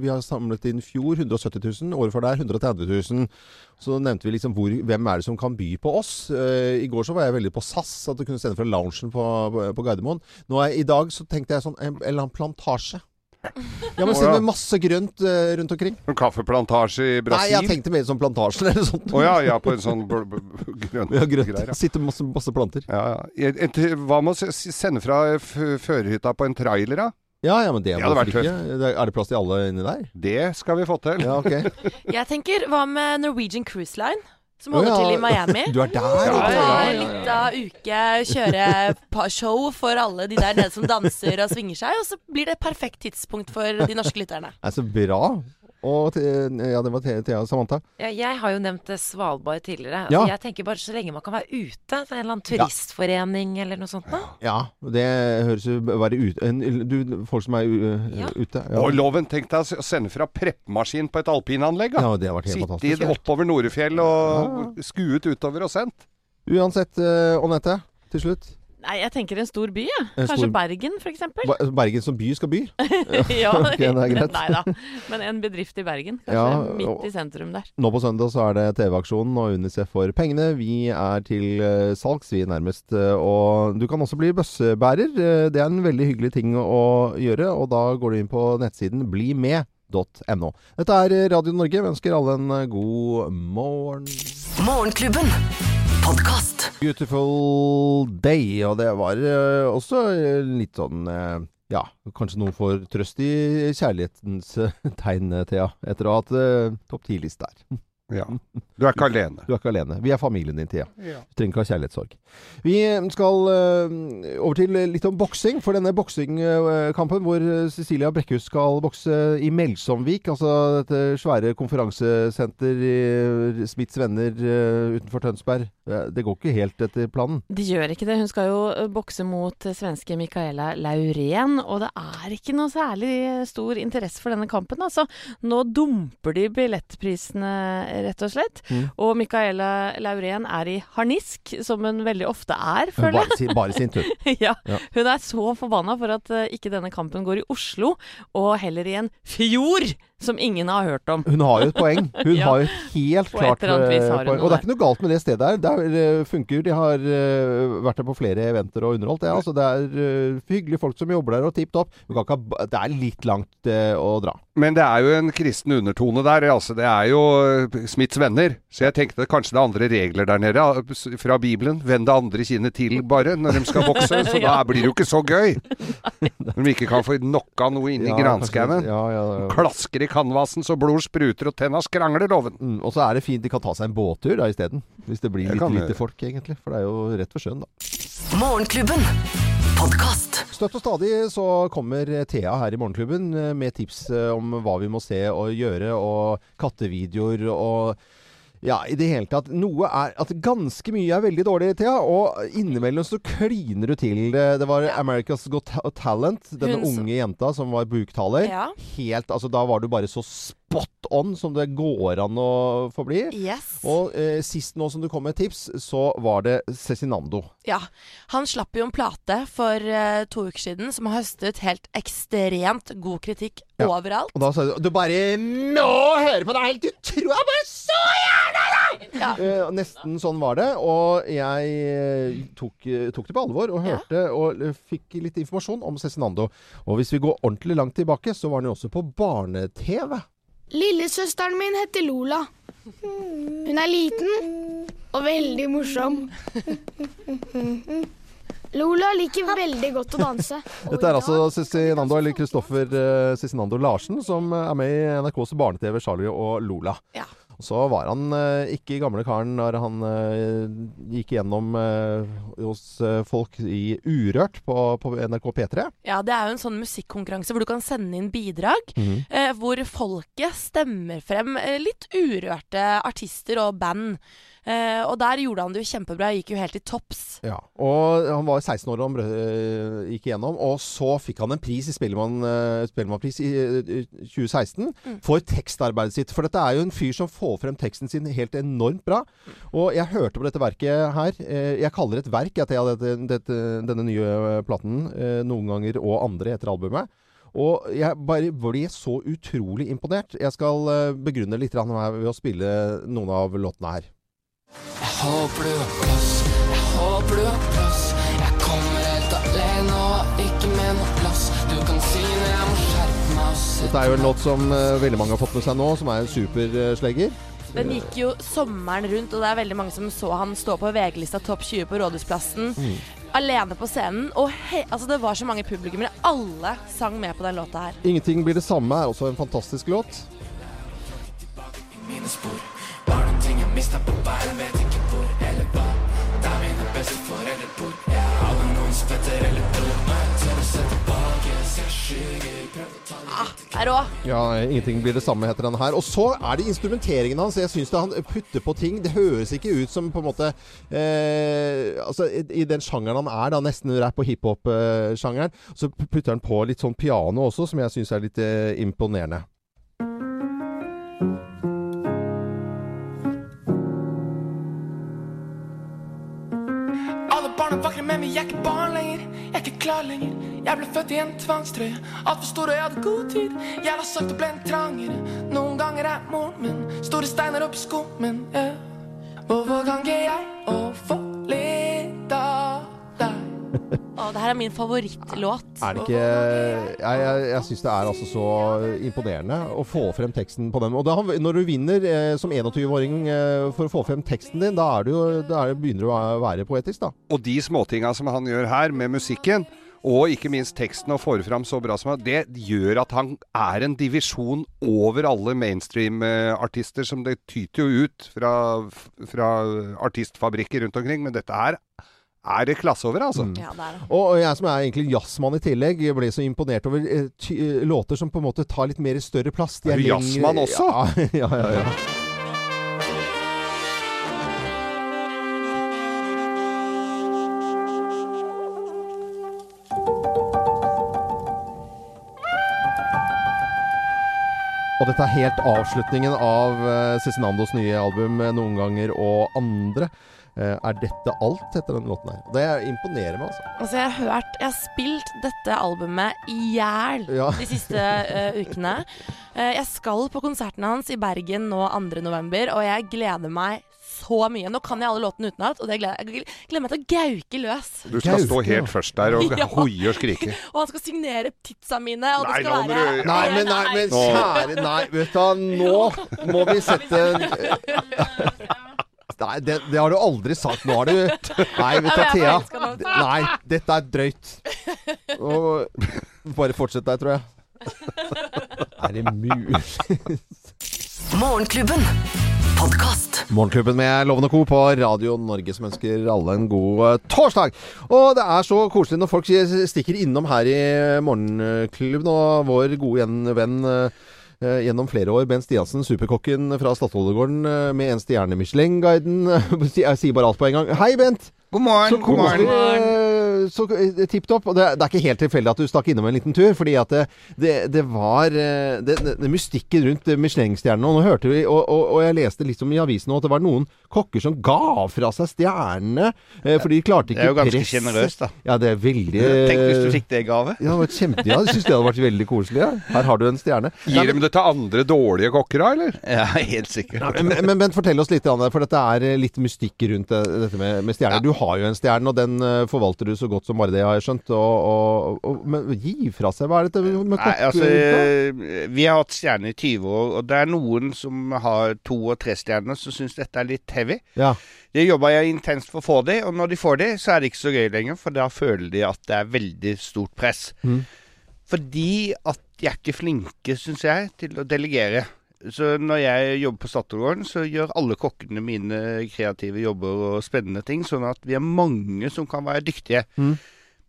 Speaker 1: Vi har samlet inn fjor 170 000, året før der 130 000. Så nevnte vi liksom hvor, hvem er det som kan by på oss. I går så var jeg veldig på SAS, at du kunne sende fra loungen på, på, på Gardermoen. Nå er, I dag så tenkte jeg sånn en, en eller annen plantasje. Ja, men
Speaker 3: ja.
Speaker 1: med masse grønt eh, rundt omkring.
Speaker 3: En kaffeplantasje i Brasil?
Speaker 1: Nei, jeg tenkte mer som plantasje eller sånt.
Speaker 3: Å ja, ja, på en sånn bl bl grønn
Speaker 1: Ja, grønt.
Speaker 3: greier. Ja.
Speaker 1: Sitter med masse, masse planter.
Speaker 3: Ja, ja. Et, et, hva med å s- sende fra f førerhytta på en trailer, da?
Speaker 1: Ja, ja, men det,
Speaker 3: Det hadde
Speaker 1: hvorfor
Speaker 3: vært
Speaker 1: ikke. Det- Er det plass til alle inni der?
Speaker 3: Det skal vi få til.
Speaker 1: Ja, ok.
Speaker 4: Jeg tenker, hva med Norwegian Cruise Line? Som holder
Speaker 1: ja.
Speaker 4: til i Miami.
Speaker 1: Du er der,
Speaker 3: Ja,
Speaker 1: ikke
Speaker 4: Ta
Speaker 3: ja,
Speaker 4: en liten uke, kjøre show for alle de der nede som danser og svinger seg, og så blir det et perfekt tidspunkt for de norske lytterne.
Speaker 1: Nei, så bra. Og te- ja, det var Thea og Samantha.
Speaker 5: Ja, jeg har jo nevnt eh, Svalbard tidligere.
Speaker 1: Ja.
Speaker 5: Altså, jeg tenker bare så lenge man kan være ute. så En eller annen turistforening eller noe sånt. Da.
Speaker 1: Ja, det høres jo være ute en, du, Folk som er
Speaker 5: Ja.
Speaker 1: ute.
Speaker 3: Og loven, tenk deg å sende fra preppemaskin på et alpinanlegg.
Speaker 1: Ja, det har vært helt
Speaker 3: Sitte
Speaker 1: fantastisk.
Speaker 3: oppover Norefjell og skuet utover og sendt.
Speaker 1: Uansett, uh, Anette, til slutt.
Speaker 2: Nei, jeg tenker en stor by, ja.
Speaker 1: En
Speaker 2: Kanskje
Speaker 1: stor-
Speaker 2: Bergen, for eksempel.
Speaker 1: Ba- Bergen som by skal by?
Speaker 2: ja,
Speaker 1: okay, det er greit.
Speaker 2: Nei da. Men en bedrift i Bergen. Kanskje
Speaker 1: Ja,
Speaker 2: midt i sentrum der.
Speaker 1: Nå på søndag så er det TV-aksjonen og Unicef for pengene. Vi er til eh, salgs, vi nærmest. eh, og du kan også bli bøssebærer. Eh, det er en veldig hyggelig ting å gjøre, og da går du inn på nettsiden blimed.no. Dette er Radio Norge. Vi ønsker alle en god morgen.
Speaker 6: Morgenklubben. Podkast.
Speaker 1: Beautiful day. Og det var eh, også eh, litt sånn eh, ja, kanskje noen får trøst i kjærlighetens tegn, Thea, etter å ha hatt topp ti-liste der.
Speaker 3: Ja. Du er ikke alene.
Speaker 1: Du er ikke alene. Vi er familien din, Thea. Du trenger ikke ha kjærlighetssorg. Vi skal eh, over til litt om boksing. For denne boksingkampen hvor Cecilia Brekkhus skal bokse i Melsomvik, altså dette svære konferansesenter i Smiths venner eh, utenfor Tønsberg, eh, det går ikke helt etter planen.
Speaker 2: De gjør ikke det. Hun skal jo eh, bokse mot eh, svenske Micaela Laurén, og det er ikke noe særlig stor interesse for denne kampen. Altså, nå dumper de billettprisene, rett og slett.
Speaker 1: Mm.
Speaker 2: Og Micaela Laurén er i harnisk, som hun veldig ofte er, føler jeg.
Speaker 1: Bare, bare sin tur.
Speaker 2: ja.
Speaker 1: Ja.
Speaker 2: Hun er så forbanna for at eh, ikke denne kampen går i Oslo, og heller i en fjord som ingen har hørt om.
Speaker 1: Hun har jo et poeng. Hun
Speaker 2: Ja.
Speaker 1: har jo helt
Speaker 2: På et
Speaker 1: klart
Speaker 2: vis
Speaker 1: eh, poeng. Og det er ikke noe galt med det stedet her. Det er, eh, funker. De har eh, vært der på flere eventer og underholdt. Ja, altså, det er hyggelige folk som jobber der og tipp topp. Det er litt langt å dra.
Speaker 3: Men det er jo en kristen undertone der. Altså, det er jo Smiths venner. Så jeg tenkte kanskje det er andre regler der nede fra Bibelen. Vend det andre kinnet til, bare, når de skal vokse. Så da blir det jo ikke så gøy. Når de ikke kan få knocka noe inn i
Speaker 1: Ja,
Speaker 3: granskauen.
Speaker 1: Ja, ja, ja.
Speaker 3: Klasker i canvasen så blod spruter og tenna skrangler, loven.
Speaker 1: Mm, og så er det fint de kan ta seg en båttur da isteden. Hvis det blir litt
Speaker 3: kan
Speaker 1: lite folk, egentlig. For det er jo rett ved sjøen, da.
Speaker 6: Morgenklubben. Podcast.
Speaker 1: Støtt og stadig så kommer Thea her i Morgenklubben eh, med tips eh, om hva vi må se og gjøre, og kattevideoer og ja, i det hele tatt. Noe er At ganske mye er veldig dårlig, Thea. Og innimellom så kliner du til. Det, var America's Got Talent. Denne
Speaker 4: Hun
Speaker 1: unge jenta som var buktaler.
Speaker 4: Ja.
Speaker 1: Helt Altså, da var du bare så spot on som det går an å få bli.
Speaker 4: Yes.
Speaker 1: Og eh, sist nå som du kom med tips, så var det Cezinando.
Speaker 4: Ja. Han slapp jo en plate for eh, to uker siden som har høstet helt ekstremt god kritikk
Speaker 1: Ja.
Speaker 4: overalt.
Speaker 1: Og da sa du Du bare må høre på! Det er helt utrolig! Jeg bare så gjerne!
Speaker 4: Ja.
Speaker 1: Eh, nesten sånn var det. Og jeg eh, tok, eh, tok det på alvor og
Speaker 4: Ja.
Speaker 1: hørte og eh, fikk litt informasjon om Cezinando. Og hvis vi går ordentlig langt tilbake, så var han jo også på barne-TV.
Speaker 7: Lillesøsteren min heter Lola. Hun er liten og veldig morsom. Lola liker veldig godt å danse.
Speaker 1: Dette er altså Cezinando, eller Kristoffer Cezinando Larsen, som er med i NRKs barne-TV Charlie og Lola.
Speaker 4: Ja.
Speaker 1: Og så var han eh, ikke gamle karen når han eh, gikk gjennom eh, hos eh, folk i Urørt på, på NRK P3.
Speaker 4: Ja, det er jo en sånn musikkonkurranse hvor du kan sende inn bidrag.
Speaker 1: Mhm.
Speaker 4: Eh, hvor folket stemmer frem eh, litt urørte artister og band. Eh, og der gjorde han det jo kjempebra. Gikk jo helt til topps.
Speaker 1: Ja, og han var 16 år da han øh, gikk igjennom, og så fikk han en pris i Spellemann, øh, Spellemannpris i øh, 2016 for tekstarbeidet sitt. For dette er jo en fyr som får frem teksten sin helt enormt bra. Og jeg hørte på dette verket her. eh, Jeg kaller det et verk, jeg, Thea, dette, denne nye platen. Noen ganger og andre etter albumet. Og jeg bare ble så utrolig imponert. Jeg skal begrunne litt her ved å spille noen av låtene her.
Speaker 8: Jeg håper du har plass, jeg håper du har plass. Jeg kommer helt alene og ikke med noe plass. Du kan si når jeg må skjerpe meg
Speaker 1: Dette er jo en låt som uh, veldig mange har fått med seg nå, som er en superslegger.
Speaker 4: Den gikk jo sommeren rundt, og det er veldig mange som så han stå på VG-lista topp 20 på Rådhusplassen. Alene på scenen. Og he altså, det var så mange publikummere. Alle sang med på den låta her.
Speaker 1: 'Ingenting blir det samme' er også en fantastisk låt.
Speaker 8: mine spor. Var noen på veien, vet ikke hvor eller hva. Der mine besteforeldre bor. Jeg hadde noens fetter eller bror. Når jeg tør å se tilbake, ser jeg skygger.
Speaker 4: Ah, er rå.
Speaker 1: Ja, 'Ingenting blir det samme' heter den her. Og så er det instrumenteringen hans. Jeg syns han putter på ting Det høres ikke ut som på en måte eh, Altså i, i den sjangeren han er, da nesten rapp- og hiphop-sjangeren, så putter han på litt sånn piano også, som jeg syns er litt eh, imponerende.
Speaker 8: Vakler med meg, jeg er ikke barn lenger. Jeg er ikke klar lenger. Jeg ble født i en tvangstrøye. Altfor stor og jeg hadde god tid. Jeg la sakte, ble en trangere. Noen ganger er moren min store steiner oppi skummen. Yeah. Hvorfor kan ikke jeg å få
Speaker 4: det her er min favorittlåt.
Speaker 1: Er det ikke Jeg, jeg, jeg syns det er altså så imponerende å få frem teksten på den. Og da, når du vinner eh, som 21-åring eh, for å få frem teksten din, da, er det da er det, begynner du å være poetisk, da.
Speaker 3: Og de småtinga som han gjør her med musikken, og ikke minst teksten og får fram så bra som han Det gjør at han er en divisjon over alle mainstream-artister, som det tyter jo ut fra, fra artistfabrikker rundt omkring. Men dette her er det klasse over, altså.
Speaker 4: Ja, det er det.
Speaker 1: Og jeg som er egentlig jazzmann i tillegg, ble så imponert over eh, eh, låter som på en måte tar litt mer større plass. De
Speaker 3: Er du jazzmann også?
Speaker 1: Ja, ja, ja. ja. Og dette er helt avslutningen av uh, Cezinandos nye album eh, 'Noen ganger og andre'. Eh, er dette alt etter den låten her? Det imponerer meg, altså.
Speaker 4: Altså, jeg har hørt Jeg har spilt dette albumet i hjel
Speaker 1: Ja.
Speaker 4: de siste uh, ukene. Uh, jeg skal på konserten hans i Bergen nå 2.11, og jeg gleder meg så mye. Nå kan jeg alle låtene utenat, og det gleder, jeg gleder meg til å gauke løs.
Speaker 3: Du skal stå helt først der og
Speaker 4: Ja.
Speaker 3: hoie og skrike.
Speaker 4: Og han skal signere tidsa mine, og
Speaker 3: Nei,
Speaker 4: det skal være
Speaker 3: du-
Speaker 1: Nei, men, nei, men kjære Nei, vet du hva. Nå må vi sette Nei, det, det har du aldri sagt. Nå har du Nei, vet du Thea.
Speaker 4: er.
Speaker 1: Nei, dette er drøyt. Og bare fortsett der, tror jeg. Er det mulig?
Speaker 6: Morgenklubben. Podkast.
Speaker 1: Morgenklubben med Loven og Co. på Radio Norge som ønsker alle en god eh, torsdag. Og det er så koselig når folk stikker innom her i Morgenklubben. Og vår gode venn eh, gjennom flere år, Bent Stiansen, superkokken fra Stadholdegården eh, med en stjerne Michelin-guiden. Jeg sier bare alt på en gang. Hei, Bent!
Speaker 9: God morgen.
Speaker 1: Så
Speaker 9: god morgen.
Speaker 1: Eh, Så eh, tipp topp. Og det, det er ikke helt tilfeldig at du stakk innom en liten tur, fordi at det, det, det var eh, det, mystikken rundt eh, Michelin-stjernene. Og nå hørte vi, og, og, og jeg leste liksom i avisen at det var noen kokker som ga fra seg stjernene, eh, fordi de klarte
Speaker 9: Det er jo ganske sjenerøst, da.
Speaker 1: Ja, det er veldig
Speaker 9: Tenk hvis du fikk det i gave.
Speaker 1: Ja, det var kjempe, ja, jeg syns det hadde vært veldig koselig. Ja. Her har du en stjerne.
Speaker 3: Gir de det til andre dårlige kokker da, eller?
Speaker 9: Ja, helt sikkert.
Speaker 1: Men, men men, fortell oss litt, Anne, for dette er eh, litt mystikk rundt dette med, med stjerner. Du har jo en stjerne, og den eh, forvalter du så godt som bare det, har jeg skjønt. Og, og, og, men gi fra seg, hva er dette med
Speaker 9: Nei, altså, vi har hatt stjerner i 20 år, og det er noen som har to og tre stjerner som syns dette er litt heavy.
Speaker 1: ja.
Speaker 9: Det jobber jeg intenst for å få det, og når de får det, så er det ikke så gøy lenger, for da føler de at det er veldig stort press.
Speaker 1: Mm.
Speaker 9: Fordi at de er ikke flinke, syns jeg, til å delegere. Så når jeg jobber på Statoil, så gjør alle kokkene mine kreative jobber og spennende ting, sånn at vi er mange som kan være dyktige.
Speaker 1: Mm.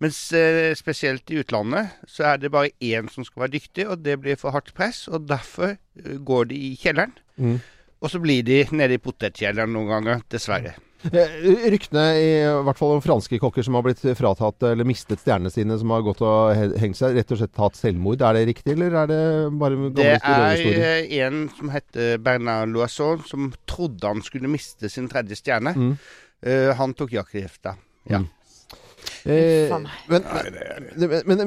Speaker 9: Mens eh, spesielt i utlandet så er det bare én som skal være dyktig, og det blir for hardt press, og derfor eh, går de i kjelleren.
Speaker 1: Mm.
Speaker 9: Og så blir de nede i potetkjelleren noen ganger, dessverre.
Speaker 1: Eh, Ryktene i, hvert fall om franske kokker som har blitt fratatt eller mistet stjernene sine, som har gått og hengt seg, rett og slett hatt selvmord. Er det riktig, eller er det bare gamle
Speaker 9: Det er eh, en som heter Bernard Loisson, som trodde han skulle miste sin tredje stjerne.
Speaker 1: Mm.
Speaker 9: Uh, han tok jakkegift, da. Ja.
Speaker 1: Eh, men, men,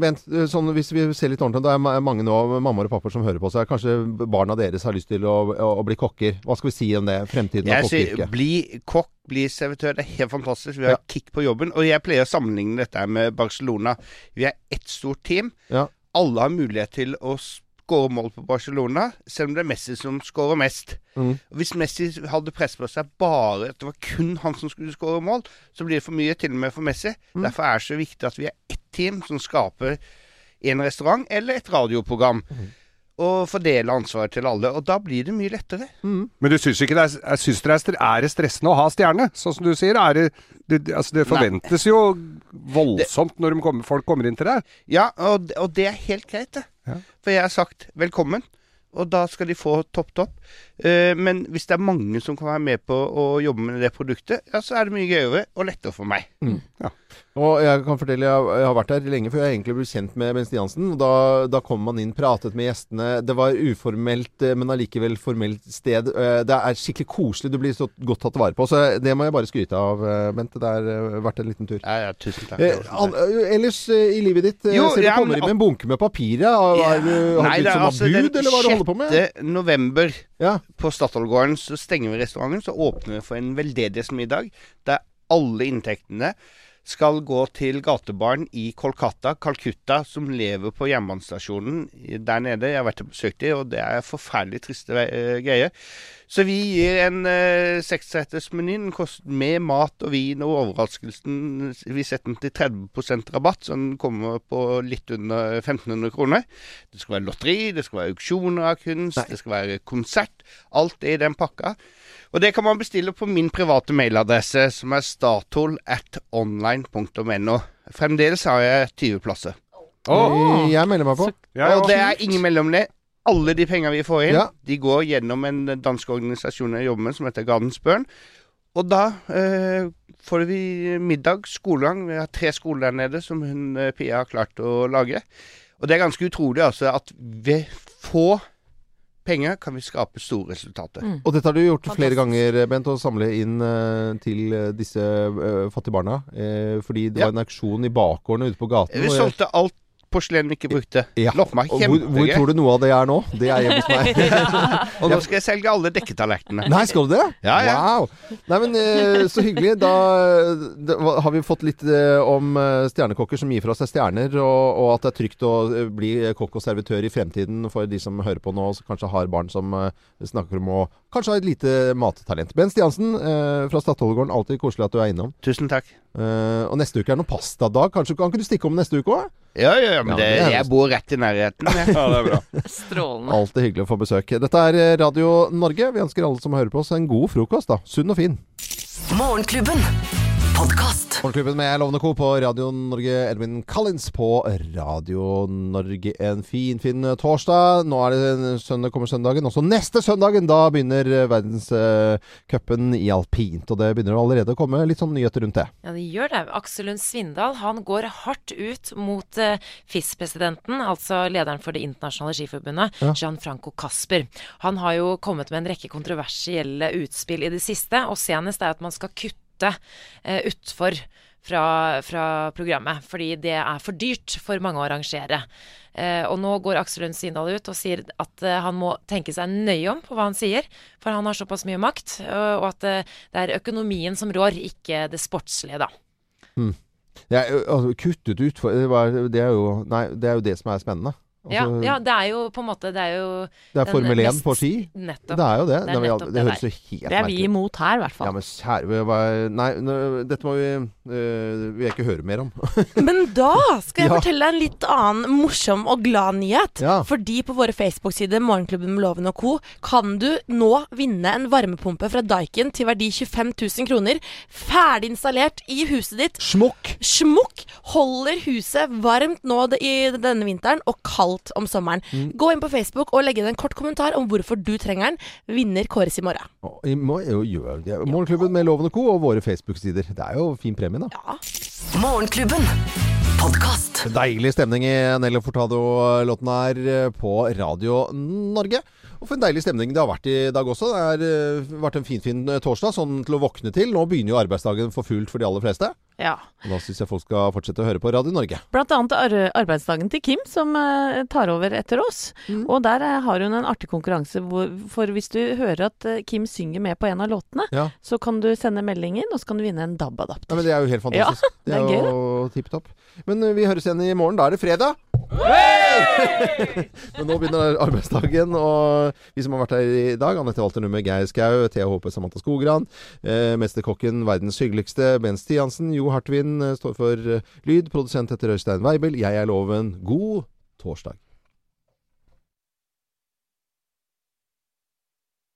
Speaker 1: men sånn, hvis vi ser litt ordentlig Det er ma- mange nå, mammaer og pappaer som hører på seg. Kanskje barna deres har lyst til å, å, å bli kokker. Hva skal vi si om det? Fremtiden av kokkeyrket.
Speaker 9: bli kokk, bli servitør. Det er helt fantastisk. Vi har
Speaker 1: Ja.
Speaker 9: kick på jobben. Og jeg pleier å sammenligne dette med Barcelona. Vi er ett stort team.
Speaker 1: Ja.
Speaker 9: Alle har mulighet til å skåre mål på Barcelona, selv om det er Messi som skårer mest.
Speaker 1: Mm.
Speaker 9: Hvis Messi hadde press på seg bare at det var kun han som skulle skåre mål, så blir det for mye, til og med for Messi.
Speaker 1: Mm.
Speaker 9: Derfor er det så viktig at vi er ett team som skaper en restaurant eller et radioprogram.
Speaker 1: Mm.
Speaker 9: Og fordele ansvaret til alle. Og da blir det mye lettere.
Speaker 3: Men du syns ikke det er, jeg syns det er, er det stressende å ha stjerne? Sånn som du sier. Er det, det, altså det forventes jo voldsomt når de kommer, folk kommer inn til deg.
Speaker 9: Ja, og, og det er helt greit, det.
Speaker 3: Ja.
Speaker 9: For jeg har sagt velkommen, og da skal de få topp topp. Uh, men hvis det er mange som kan være med på å jobbe med det produktet, ja, så er det mye gøyere og lettere for meg.
Speaker 1: Og jeg kan fortelle, jeg, jeg har vært der lenge før jeg egentlig ble kjent med Ben Stiansen. Da, da kom man inn, pratet med gjestene. Det var uformelt, eh, men allikevel formelt sted. Eh, Det er skikkelig koselig. Du blir så godt tatt vare på. Så det må jeg bare skryte av, Bente. Bent. Det har eh, vært en liten tur.
Speaker 9: Ja, ja, tusen takk.
Speaker 1: Eh, an, eh, ellers eh, i livet ditt, eh,
Speaker 9: Jo,
Speaker 1: ser du
Speaker 9: ja,
Speaker 1: kommer
Speaker 9: men
Speaker 1: inn med en bunke med papirer. Har, har, du- har
Speaker 9: Nei, det er
Speaker 1: som
Speaker 9: altså
Speaker 1: abud,
Speaker 9: den
Speaker 1: eller hva er du holder på med?
Speaker 9: 6. november
Speaker 1: Ja.
Speaker 9: på Statoil-gården så stenger vi restauranten, så åpner vi for en veldedighetsmiddag der alle inntektene skal gå til gatebarn i Kolkata, Calcutta, som lever på jernbanestasjonen der nede. Jeg har vært og besøkt dem, og det er forferdelig triste eh, greier. Så vi gir en eh, seksretters-meny med mat og vin og overraskelsen. Vi setter den til 30% rabatt, så den kommer på litt under 1500 kroner. Det skal være lotteri, det skal være auksjoner av kunst, det skal være konsert. Alt er i den pakka. Og det kan man bestille på min private mailadresse, som er statol at online.no. Fremdeles har jeg 20 plasser.
Speaker 1: Oh. Jeg melder meg på.
Speaker 9: og det er ingen mellomledd. Alle de pengene vi får inn,
Speaker 1: Ja.
Speaker 9: de går gjennom en dansk organisasjon jeg jobber med, som heter Gardensbørn. Og da eh, får vi middag, skolegang. Vi har tre skoler der nede som hun eh, Pia har klart å lage. Og det er ganske utrolig altså at ved få penger kan vi skape store resultater.
Speaker 1: Og dette har du gjort flere ganger, Bent, å samle inn uh, til eh, disse uh, fattige barna. Uh, fordi det
Speaker 9: Ja.
Speaker 1: var en aksjon i bakgårdene ute på gaten.
Speaker 9: Vi solgte alt porselen vi ikke brukte.
Speaker 1: Ja.
Speaker 9: Loppmark,
Speaker 1: Og hvor, hvor tror du noe av det er nå? Det er hjemme hos meg.
Speaker 9: Og nå skal jeg selge alle dekketallerkenene.
Speaker 1: Nei, skal du det?
Speaker 9: Ja, ja.
Speaker 1: Wow. Nei, men eh, så hyggelig. Da, da har vi fått litt eh, om eh, stjernekokker som gir fra seg stjerner, og, og at det er trygt å bli kokk og servitør i fremtiden for de som hører på nå, og kanskje har barn som snakker om å kanskje ha et lite mattalent. Ben Stiansen eh, fra Stadholdegården, alltid koselig at du er innom.
Speaker 9: Tusen takk.
Speaker 1: Eh, og neste uke er det noe pastadag. Kanskje kan ikke du stikke om neste uke òg?
Speaker 9: Ja, ja, ja, men det, jeg bor rett i nærheten. Ja, det er bra.
Speaker 2: Strålende.
Speaker 1: Alltid hyggelig å få besøk. Dette er eh, Radio Norge. Vi ønsker alle som hører på oss en god frokost, da. Sunn og fin.
Speaker 6: Morgenklubben. Podkast.
Speaker 1: Morgenklubben med Lovende Co. på Radio Norge. Edwin Collins på Radio Norge. En fin, fin eh, torsdag. Nå er det søndag, kommer søndagen. Også neste søndagen, da begynner eh, verdenscupen i alpint. Og det begynner allerede å komme litt sånn nyheter rundt det.
Speaker 5: Ja, det gjør det. Aksel Lund Svindal han går hardt ut mot eh, FIS-presidenten, altså lederen for Det internasjonale skiforbundet,
Speaker 1: Ja.
Speaker 5: Gianfranco Casper. Han har jo kommet med en rekke kontroversielle utspill i det siste, og senest er at man skal kutte eh, utfor fra, fra programmet, fordi det er for dyrt for mange å arrangere. Eh, og nå går Aksel Lund Svindal ut og sier at eh, han må tenke seg nøye om på hva han sier, for han har såpass mye makt, Og, og at eh, det er økonomien som rår, ikke det sportslige, da.
Speaker 1: Det er, altså, kuttet ut for det, var, det, er jo, nei, det er jo det som er spennende.
Speaker 5: Ja,
Speaker 1: Altså,
Speaker 5: ja, det er jo på en måte Det er jo
Speaker 1: Det er Formel 1
Speaker 5: mest-
Speaker 1: på ski.
Speaker 5: Nettopp.
Speaker 1: Det er jo det.
Speaker 5: Det er
Speaker 1: ja,
Speaker 5: nettopp
Speaker 1: det
Speaker 5: det
Speaker 1: høres jo helt
Speaker 2: Det er vi imot her, i hvert fall.
Speaker 1: Ja, men kjære Nei, nå, dette må vi øh, vil jeg ikke høre mer om.
Speaker 4: Men da skal jeg
Speaker 1: Ja.
Speaker 4: fortelle deg en litt annen morsom og glad nyhet.
Speaker 1: Ja.
Speaker 4: Fordi på våre Facebook-sider Morgenklubben med Loven og co. kan du nå vinne en varmepumpe fra Daikin til verdi 25 000 kroner. Ferdig installert i huset ditt.
Speaker 1: Smokk!
Speaker 4: Smokk holder huset varmt nå i denne vinteren, og kaldt om sommeren.
Speaker 1: Mm.
Speaker 4: Gå inn på Facebook og legg inn en kort kommentar om hvorfor du trenger den. Vinner kåres i morgen.
Speaker 1: Må jo gjøre det. Morgenklubben med Loven og Co. og våre Facebook-sider. Det er jo fin premie, da.
Speaker 4: Ja.
Speaker 6: Morgenklubben. Podcast.
Speaker 1: Deilig stemning i Nelly Fortado-låten her eh, på Radio Norge. Og for en deilig stemning det har vært i dag også. Det har eh, vært en finfin fin torsdag, sånn til å våkne til. Nå begynner jo arbeidsdagen for fullt for de aller fleste.
Speaker 2: Ja.
Speaker 1: Og da syns jeg folk skal fortsette å høre på Radio Norge.
Speaker 2: Blant annet ar arbeidsdagen til Kim, som uh, tar over etter oss. Og der eh, har hun en artig konkurranse hvor, for hvis du hører at uh, Kim synger med på en av låtene,
Speaker 1: Ja.
Speaker 2: så kan du sende melding inn, og så kan du vinne en DAB-adapter.
Speaker 1: Nei, men Det er jo helt fantastisk.
Speaker 2: Ja, det er gøy,
Speaker 1: jo tipp topp. Men eh, vi høres igjen i morgen. Da er det fredag. Men nå begynner arbeidsdagen, og vi som har vært her i dag, Anette Walter Numme, Geir Skau, Thea Håpe, Samantha Skogran, eh, mesterkokken, verdens hyggeligste, Ben Stiansen, Jo Hartvin eh, står for eh, lyd, produsent heter Øystein Weibel, jeg er Loven. God torsdag.